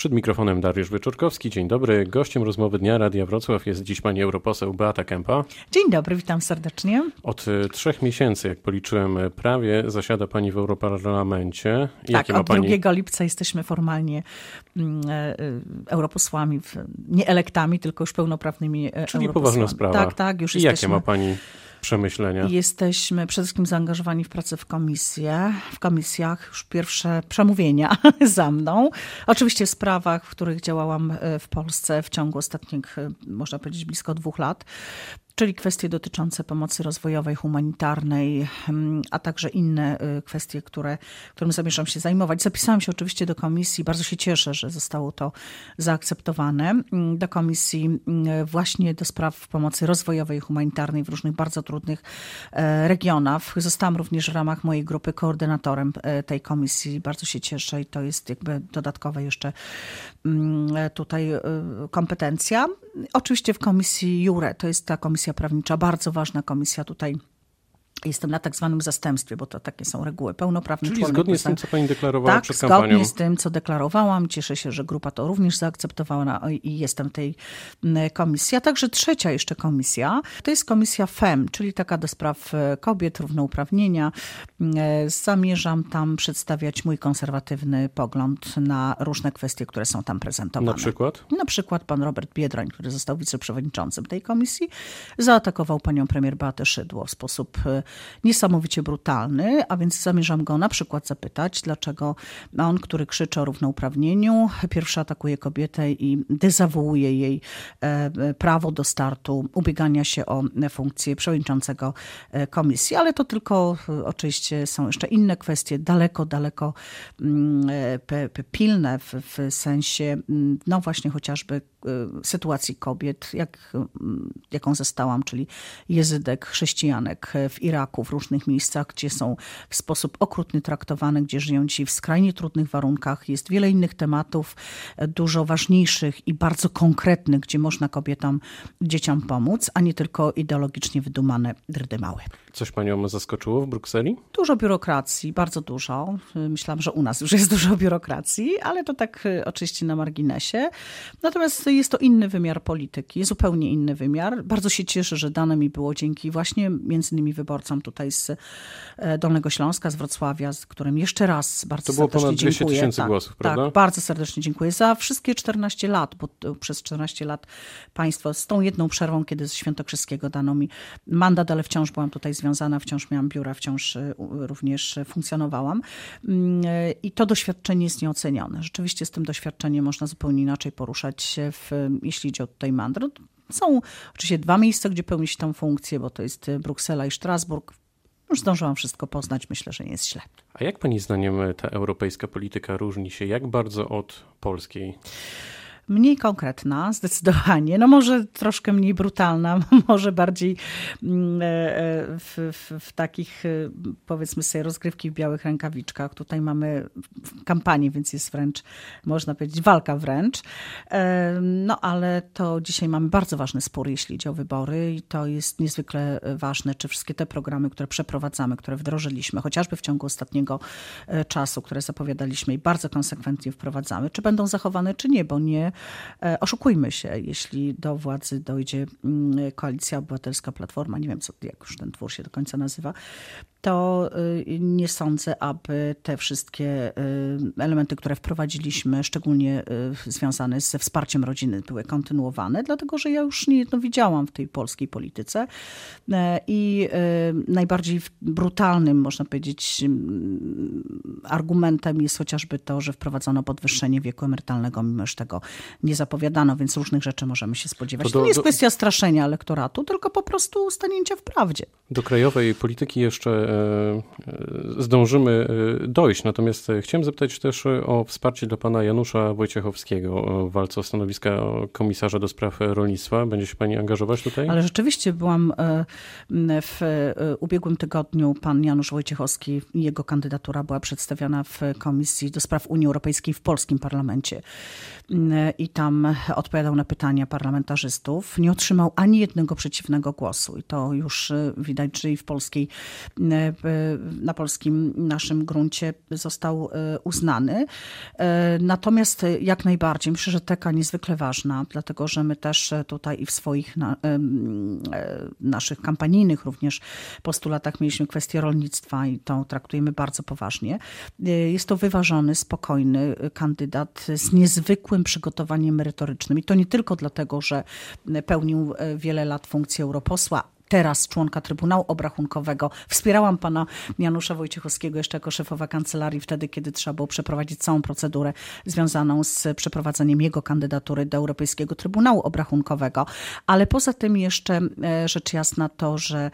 Przed mikrofonem Dariusz Wyczorkowski. Dzień dobry. Gościem rozmowy Dnia Radia Wrocław jest dziś pani europoseł Beata Kępa. Dzień dobry, witam serdecznie. Od e, trzech miesięcy, jak policzyłem e, prawie, zasiada pani w Europarlamencie. Jakie tak, od pani... 2 lipca jesteśmy formalnie mm, e, europosłami, nie elektami, tylko już pełnoprawnymi Czyli poważna sprawa. Tak, tak, już jesteśmy. jakie ma pani przemyślenia? Jesteśmy przede wszystkim zaangażowani w pracę w komisję. W komisjach już pierwsze przemówienia za mną. Oczywiście w sprawach, w których działałam e, w Polsce w ciągu ostatnich, e, można powiedzieć, blisko dwóch lat czyli kwestie dotyczące pomocy rozwojowej, humanitarnej, mm, a także inne y, kwestie, które, którym zamierzam się zajmować. Zapisałam się oczywiście do komisji, bardzo się cieszę, że zostało to zaakceptowane, mm, do komisji mm, właśnie do spraw pomocy rozwojowej i humanitarnej w różnych bardzo trudnych e, regionach. Zostałam również w ramach mojej grupy koordynatorem e, tej komisji. Bardzo się cieszę i to jest jakby dodatkowa jeszcze e, tutaj kompetencja. Oczywiście w komisji Jure, to jest ta komisja prawnicza, bardzo ważna komisja tutaj Jestem na tak zwanym zastępstwie, bo to takie są reguły. Pełnoprawny Czyli zgodnie z tym, co pani deklarowała tak, przed kampanią. zgodnie z tym, co deklarowałam. Cieszę się, że grupa to również zaakceptowała i jestem w tej komisji. A także trzecia jeszcze komisja, to jest komisja FEM, czyli taka do spraw e, kobiet, równouprawnienia. E, zamierzam tam przedstawiać mój konserwatywny pogląd na różne kwestie, które są tam prezentowane. Na przykład? Na przykład pan Robert Biedroń, który został wiceprzewodniczącym tej komisji, zaatakował panią premier Beatę Szydło w sposób e, niesamowicie brutalny, a więc zamierzam go na przykład zapytać, dlaczego on, który krzyczy o równouprawnieniu, pierwszy atakuje kobietę i dezawuuje jej e, prawo do startu, ubiegania się o funkcję przewodniczącego e, komisji, ale to tylko e, oczywiście są jeszcze inne kwestie, daleko, daleko mm, pilne w, w sensie, mm, no właśnie chociażby sytuacji kobiet, jak, mm, jaką zastałam, czyli jezydek, chrześcijanek w Iraku, Iraku, w różnych miejscach, gdzie są w sposób okrutny traktowane, gdzie żyją dzisiaj w skrajnie trudnych warunkach. Jest wiele innych tematów, e, dużo ważniejszych i bardzo konkretnych, gdzie można kobietom, dzieciom pomóc, a nie tylko ideologicznie wydumane drdymały. Coś panią zaskoczyło w Brukseli? Dużo biurokracji, bardzo dużo. Myślałam, że u nas już jest dużo biurokracji, ale to tak e, oczywiście na marginesie. Natomiast jest to inny wymiar polityki, zupełnie inny wymiar. Bardzo się cieszę, że dane mi było dzięki właśnie między innymi wyborcom tutaj z e, Dolnego Śląska, z Wrocławia, z którym jeszcze raz bardzo serdecznie dziękuję. To było ponad 200 tysięcy tak, głosów, prawda? Tak, bardzo serdecznie dziękuję za wszystkie 14 lat, bo przez 14 lat państwo z tą jedną przerwą, kiedy z Świętokrzyskiego dano mi mandat, ale wciąż byłam tutaj związana, wciąż miałam biura, wciąż y, również funkcjonowałam. Mm, I to doświadczenie jest nieocenione. Rzeczywiście z tym doświadczeniem można zupełnie inaczej poruszać się, w, jeśli idzie o tutaj mandr. Są oczywiście dwa miejsca, gdzie pełni się tą funkcję, bo to jest Bruksela i Strasburg. Już zdążyłam wszystko poznać, myślę, że nie jest źle. A jak pani zdaniem ta europejska polityka różni się jak bardzo od polskiej? Mniej konkretna, zdecydowanie. No może troszkę mniej brutalna, może bardziej mm, e, e, w, w, w, takich, e, powiedzmy sobie, rozgrywki w białych rękawiczkach. Tutaj mamy kampanię, więc jest wręcz, można powiedzieć, walka wręcz. No ale to dzisiaj mamy bardzo ważny spór, jeśli idzie o wybory i to jest niezwykle ważne, czy wszystkie te programy, które przeprowadzamy, które wdrożyliśmy, chociażby w ciągu ostatniego czasu, które zapowiadaliśmy i bardzo konsekwentnie wprowadzamy, czy będą zachowane, czy nie, bo nie oszukujmy się, jeśli do władzy dojdzie mm, Koalicja Obywatelska, Platforma, nie wiem, co, jak już ten twór się do końca nazywa, to y, nie sądzę, aby te wszystkie y, elementy, które wprowadziliśmy, szczególnie y, związane ze wsparciem rodziny, były kontynuowane, dlatego że ja już niejedno widziałam w tej polskiej polityce e, i najbardziej brutalnym, można powiedzieć, argumentem jest chociażby to, że wprowadzono podwyższenie wieku emerytalnego, mimo że tego nie zapowiadano, więc różnych rzeczy możemy się spodziewać. To, do, to nie jest do... kwestia straszenia elektoratu, tylko po prostu stanięcia w prawdzie. Do krajowej polityki jeszcze zdążymy e, dojść. Natomiast chciałem zapytać też o wsparcie dla pana Janusza Wojciechowskiego w walce o stanowiska komisarza do spraw rolnictwa. Będzie się pani angażować tutaj? Ale rzeczywiście byłam e, w ubiegłym tygodniu. Pan Janusz Wojciechowski jego kandydatura była przedstawiana w Komisji do Spraw Unii Europejskiej w polskim parlamencie. I tam odpowiadał na pytania parlamentarzystów. Nie otrzymał ani jednego przeciwnego głosu. I to już widać, że i w polskiej na polskim naszym gruncie został uznany. Natomiast jak najbardziej, myślę, że teka niezwykle ważna, dlatego że my też tutaj i w swoich na, naszych kampanijnych również postulatach mieliśmy kwestię rolnictwa i to traktujemy bardzo poważnie. Jest to wyważony, spokojny kandydat z niezwykłym przygotowaniem merytorycznym i to nie tylko dlatego, że pełnił wiele lat funkcję europosła, teraz członka Trybunału Obrachunkowego. Wspierałam pana Janusza Wojciechowskiego jeszcze jako szefowa kancelarii wtedy, kiedy trzeba było przeprowadzić całą procedurę związaną z przeprowadzeniem jego kandydatury do Europejskiego Trybunału Obrachunkowego. Ale poza tym jeszcze e, rzecz jasna to, że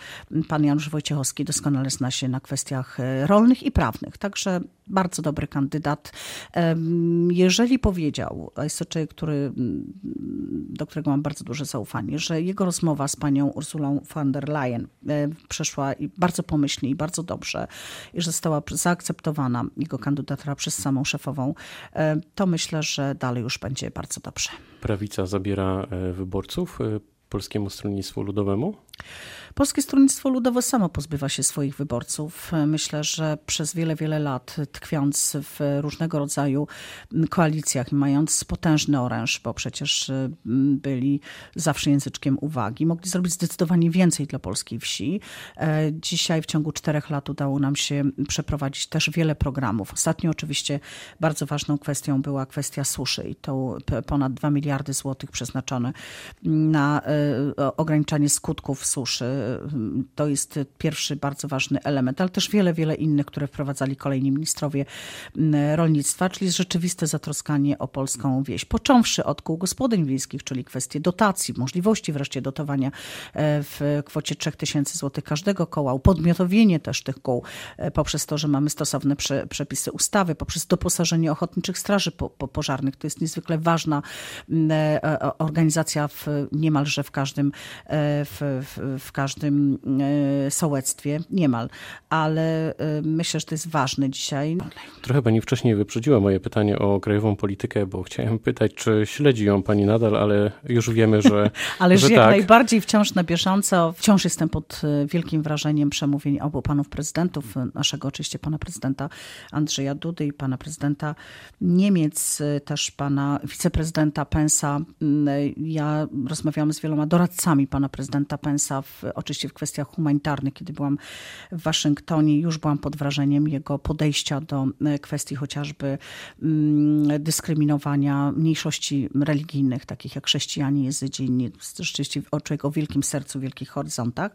pan Janusz Wojciechowski doskonale zna się na kwestiach e, rolnych i prawnych. Także bardzo dobry kandydat. Jeżeli powiedział, jest to człowiek, który, do którego mam bardzo duże zaufanie, że jego rozmowa z panią Ursulą von der Leyen e, przeszła bardzo pomyślnie i bardzo dobrze i że została zaakceptowana jego kandydatura przez samą szefową, e, to myślę, że dalej już będzie bardzo dobrze. Prawica zabiera e, wyborców Polskiemu Stronnictwu Ludowemu? Polskie Stronnictwo Ludowe samo pozbywa się swoich wyborców. Myślę, że przez wiele, wiele lat tkwiąc w różnego rodzaju koalicjach i mając potężny oręż, bo przecież mm, byli zawsze języczkiem uwagi, mogli zrobić zdecydowanie więcej dla polskiej wsi. E, dzisiaj w ciągu czterech lat udało nam się przeprowadzić też wiele programów. Ostatnio oczywiście bardzo ważną kwestią była kwestia suszy i to ponad 2 miliardy złotych przeznaczone na e, ograniczanie skutków suszy to jest pierwszy bardzo ważny element, ale też wiele, wiele innych, które wprowadzali kolejni ministrowie mm, rolnictwa, czyli rzeczywiste zatroskanie o polską wieś. Począwszy od kół gospodyń wiejskich, czyli kwestie dotacji, możliwości wreszcie dotowania e, w kwocie 3000 zł każdego koła, upodmiotowienie też tych kół e, poprzez to, że mamy stosowne przepisy ustawy, poprzez doposażenie ochotniczych straży pożarnych. To jest niezwykle ważna mm, e, organizacja w niemalże w każdym, w, w, w każdym każdym e, sołectwie, niemal, ale e, myślę, że to jest ważne dzisiaj. Trochę pani wcześniej wyprzedziła moje pytanie o krajową politykę, bo chciałem pytać, czy śledzi ją pani nadal, ale już wiemy, że. ale że jak tak. najbardziej wciąż na bieżąco. Wciąż jestem pod e, wielkim wrażeniem przemówień obu panów prezydentów, naszego oczywiście pana prezydenta Andrzeja Dudy i pana prezydenta Niemiec, też pana wiceprezydenta Pensa. Mm, ja rozmawiałam z wieloma doradcami pana prezydenta Pensa w oczywiście w kwestiach humanitarnych. Kiedy byłam w Waszyngtonie, już byłam pod wrażeniem jego podejścia do e, kwestii chociażby mm, dyskryminowania mniejszości religijnych, takich jak chrześcijanie, jezydzi, rzeczywiście człowiek o wielkim sercu, wielkich horyzontach.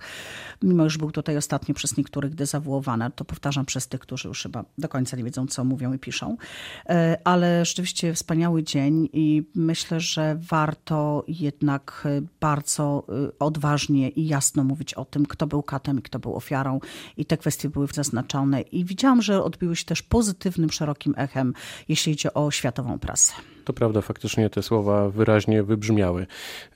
Mimo, że był tutaj ostatnio przez niektórych dezawuowany, to powtarzam przez tych, którzy już chyba do końca nie wiedzą, co mówią i piszą. E, ale rzeczywiście wspaniały dzień i myślę, że warto jednak e, bardzo odważnie i jasno mówić mówić o tym, kto był katem i kto był ofiarą i te kwestie były zaznaczone. I widziałam, że odbiły się też pozytywnym, szerokim echem, jeśli idzie o światową prasę. To prawda, faktycznie te słowa wyraźnie wybrzmiały.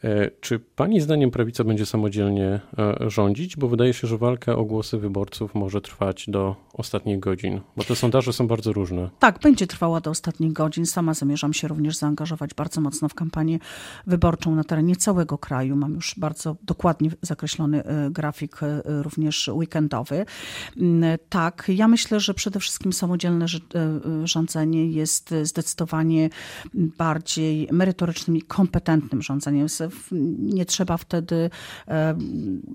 E, czy pani zdaniem prawica będzie samodzielnie e, rządzić? Bo wydaje się, że walka o głosy wyborców może trwać do ostatnich godzin, bo te sondaże są bardzo różne. Tak, będzie trwała do ostatnich godzin. Sama zamierzam się również zaangażować bardzo mocno w kampanię wyborczą na terenie całego kraju. Mam już bardzo dokładnie zakreślony e, grafik, również weekendowy. Mm, tak, ja myślę, że przede wszystkim samodzielne rządzenie jest zdecydowanie bardziej merytorycznym i kompetentnym rządzeniem. Nie trzeba wtedy, e,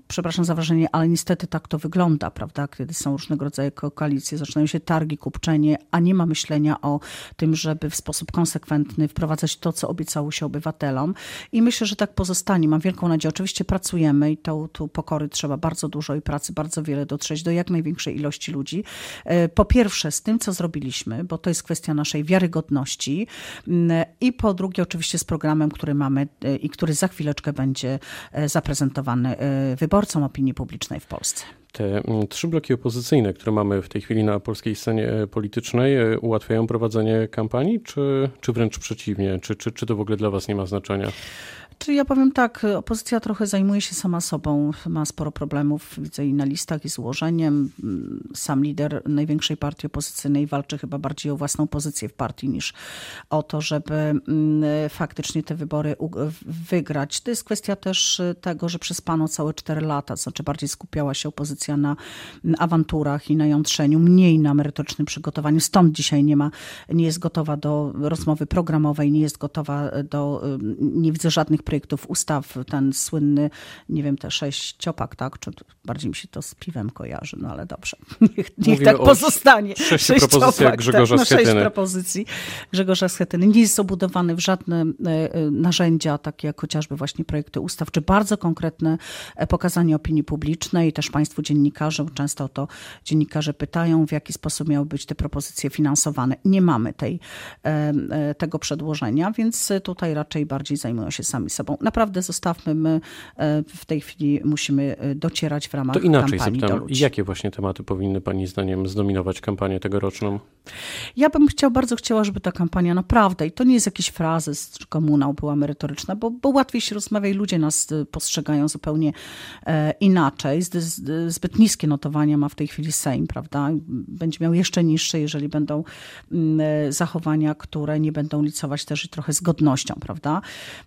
przepraszam za wrażenie, ale niestety tak to wygląda, prawda? Kiedy są różnego rodzaju koalicje, zaczynają się targi, kupczenie, a nie ma myślenia o tym, żeby w sposób konsekwentny wprowadzać to, co obiecało się obywatelom. I myślę, że tak pozostanie. Mam wielką nadzieję. Oczywiście pracujemy i to, tu pokory trzeba bardzo dużo i pracy bardzo wiele dotrzeć do jak największej ilości ludzi. E, po pierwsze z tym, co zrobiliśmy, bo to jest kwestia naszej wiarygodności, i po drugie oczywiście z programem, który mamy e, i który za chwileczkę będzie e, zaprezentowany e, wyborcom opinii publicznej w Polsce. Te mm, trzy bloki opozycyjne, które mamy w tej chwili na polskiej scenie politycznej, ułatwiają prowadzenie kampanii, czy, czy wręcz przeciwnie? Czy, czy, czy to w ogóle dla Was nie ma znaczenia? Czy ja powiem tak, opozycja trochę zajmuje się sama sobą, ma sporo problemów, widzę i na listach, i z ułożeniem. Sam lider największej partii opozycyjnej walczy chyba bardziej o własną pozycję w partii niż o to, żeby mm, faktycznie te wybory wygrać. To jest kwestia też tego, że przez panu całe cztery lata, znaczy bardziej skupiała się opozycja na awanturach i na jątrzeniu, mniej na merytorycznym przygotowaniu. Stąd dzisiaj nie ma, nie jest gotowa do rozmowy programowej, nie jest gotowa do, nie widzę żadnych projektów ustaw, ten słynny, nie wiem, te sześć ciopak, tak? Czy bardziej mi się to z piwem kojarzy, no ale dobrze. Niech, niech tak pozostanie. Sześć propozycji Grzegorza tak, no, Sześć propozycji Grzegorza Schetyny. Nie jest obudowany w żadne e, e, narzędzia, takie jak chociażby właśnie projekty ustaw, czy bardzo konkretne e, pokazanie opinii publicznej, też Państwu dziennikarze, często o to dziennikarze pytają, w jaki sposób miały być te propozycje finansowane. Nie mamy tej, tego przedłożenia, więc tutaj raczej bardziej zajmują się sami sobą. Naprawdę zostawmy, my w tej chwili musimy docierać w ramach to inaczej kampanii zapytam, Jakie właśnie tematy powinny Pani zdaniem zdominować kampanię tegoroczną? Ja bym chciał, bardzo chciała, żeby ta kampania naprawdę, i to nie jest jakiś frazes, czy komunał była merytoryczna, bo, bo łatwiej się rozmawia i ludzie nas y, postrzegają zupełnie e, inaczej. Zbyt niskie notowania ma w tej chwili Sejm, prawda? Będzie miał jeszcze niższe, jeżeli będą mm, e, zachowania, które nie będą licować też i trochę z godnością, prawda?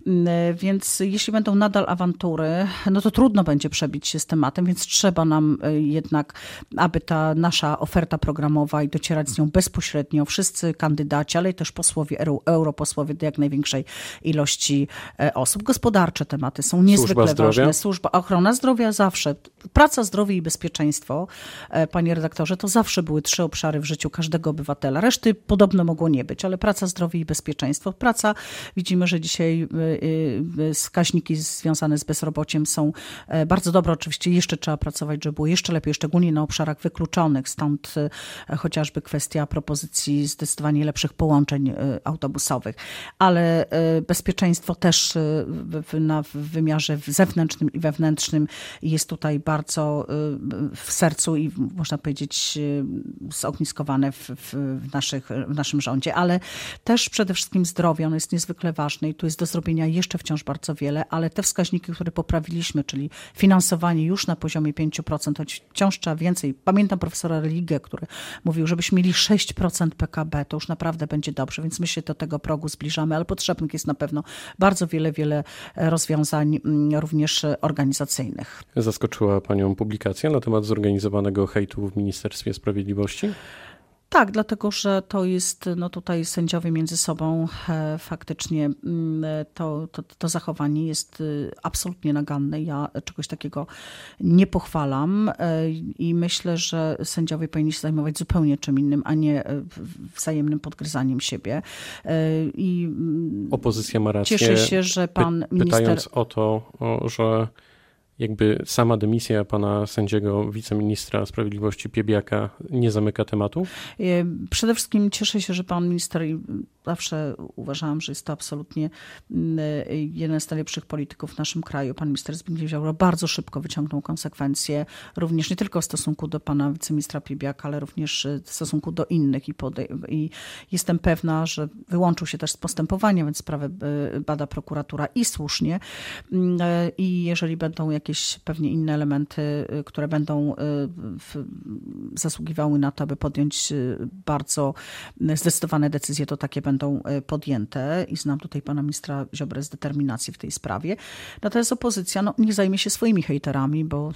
Mm, e, więc jeśli będą nadal awantury, no to trudno będzie przebić się z tematem, więc trzeba nam jednak, aby ta nasza oferta programowa i docierać z nią bezpośrednio, wszyscy kandydaci, ale też posłowie, europosłowie do jak największej ilości e, osób. Gospodarcze tematy są niezwykle Służba ważne. Służba, ochrona zdrowia zawsze. Praca, zdrowie i bezpieczeństwo, e, panie redaktorze, to zawsze były trzy obszary w życiu każdego obywatela. Reszty podobno mogło nie być, ale praca, zdrowie i bezpieczeństwo. Praca, widzimy, że dzisiaj e, wskaźniki związane z bezrobociem są bardzo dobre. Oczywiście jeszcze trzeba pracować, żeby było jeszcze lepiej, szczególnie na obszarach wykluczonych. Stąd chociażby kwestia propozycji zdecydowanie lepszych połączeń autobusowych. Ale bezpieczeństwo też na wymiarze zewnętrznym i wewnętrznym jest tutaj bardzo w sercu i można powiedzieć zogniskowane w, w, naszych, w naszym rządzie, ale też przede wszystkim zdrowie, ono jest niezwykle ważne i tu jest do zrobienia jeszcze wciąż bardzo wiele, ale te wskaźniki, które poprawiliśmy, czyli finansowanie już na poziomie 5%, choć wciąż trzeba więcej. Pamiętam profesora Religę, który mówił, żebyśmy mieli 6% PKB, to już naprawdę będzie dobrze, więc my się do tego progu zbliżamy, ale potrzebnych jest na pewno bardzo wiele, wiele rozwiązań mm, również organizacyjnych. Zaskoczyła Panią publikacja na temat zorganizowanego hejtu w Ministerstwie Sprawiedliwości? Tak, dlatego że to jest, no tutaj sędziowie między sobą e, faktycznie mm, to, to, to zachowanie jest y, absolutnie naganne. Ja czegoś takiego nie pochwalam e, i myślę, że sędziowie powinni się zajmować zupełnie czym innym, a nie e, wzajemnym podgryzaniem siebie. I mm, Opozycja ma rację. Cieszę się, że pan minister... Pytając o to, że jakby sama dymisja pana sędziego wiceministra sprawiedliwości Piebiaka nie zamyka tematu? E, przede wszystkim cieszę się, że pan minister, zawsze uważałam, że jest to absolutnie mm, e, jeden z najlepszych polityków w naszym kraju, pan minister Zbigniew Ziobro bardzo szybko wyciągnął konsekwencje, również nie tylko w stosunku do pana wiceministra Piebiaka, ale również w stosunku do innych i, i jestem pewna, że wyłączył się też z postępowania, więc sprawę e, bada prokuratura i słusznie mm, i jeżeli będą jakieś jakieś pewnie inne elementy, y, które będą y, zasługiwały na to, aby podjąć y, bardzo zdecydowane decyzje, to takie będą podjęte i znam tutaj pana ministra Ziobrę z determinacji w tej sprawie. Natomiast opozycja no, niech zajmie się swoimi hejterami, bo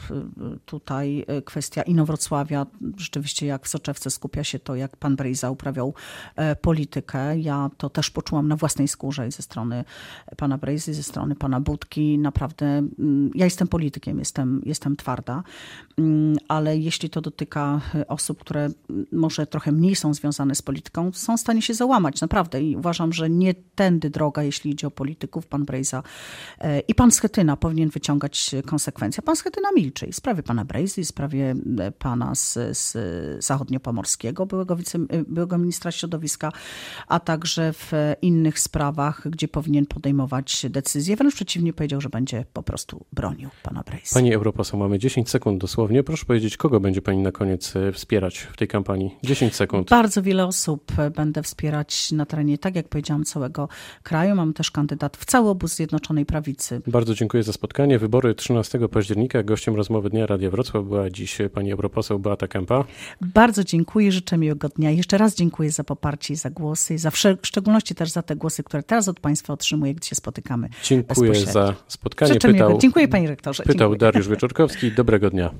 tutaj kwestia Inowrocławia, rzeczywiście jak w Soczewce skupia się to, jak pan Brejza uprawiał e, politykę. Ja to też poczułam na własnej skórze i ze strony pana Brejzy, ze strony pana Budki. Naprawdę, mm, ja jestem politykiem, jestem, jestem twarda, mm, ale jeśli to dotyka e, osób, które może trochę mniej są związane z polityką, są w stanie się załamać, naprawdę. I uważam, że nie tędy droga, jeśli idzie o polityków. Pan Brejza e, i pan Schetyna powinien wyciągać konsekwencje. Pan Schetyna milczy i w sprawie pana Brejzy, i w sprawie e, pana z, z zachodniopomorskiego, byłego, wice, byłego ministra środowiska, a także w innych sprawach, gdzie powinien podejmować decyzje. Wręcz przeciwnie powiedział, że będzie po prostu bronił pana Brejsa. Pani europoseł, mamy 10 sekund dosłownie. Proszę powiedzieć, kogo będzie pani na koniec e, wspierać w tej kampanii? 10 sekund. Bardzo wiele osób e, będę wspierać na terenie, tak jak powiedziałam, całego kraju. Mam też kandydat w cały obóz Zjednoczonej Prawicy. Bardzo dziękuję za spotkanie. Wybory 13 października. Gościem rozmowy Dnia Radia Wrocław była dziś pani europoseł Beata Kępa. Bardzo dziękuję, życzę miłego dnia. Jeszcze raz dziękuję za poparcie i za głosy, za w szczególności też za te głosy, które teraz od państwa otrzymuję, gdy się spotykamy. Dziękuję za spotkanie. Życzę Pytał... Dziękuję panie rektorze. Pytał Dariusz Wieczorkowski. Dobrego dnia.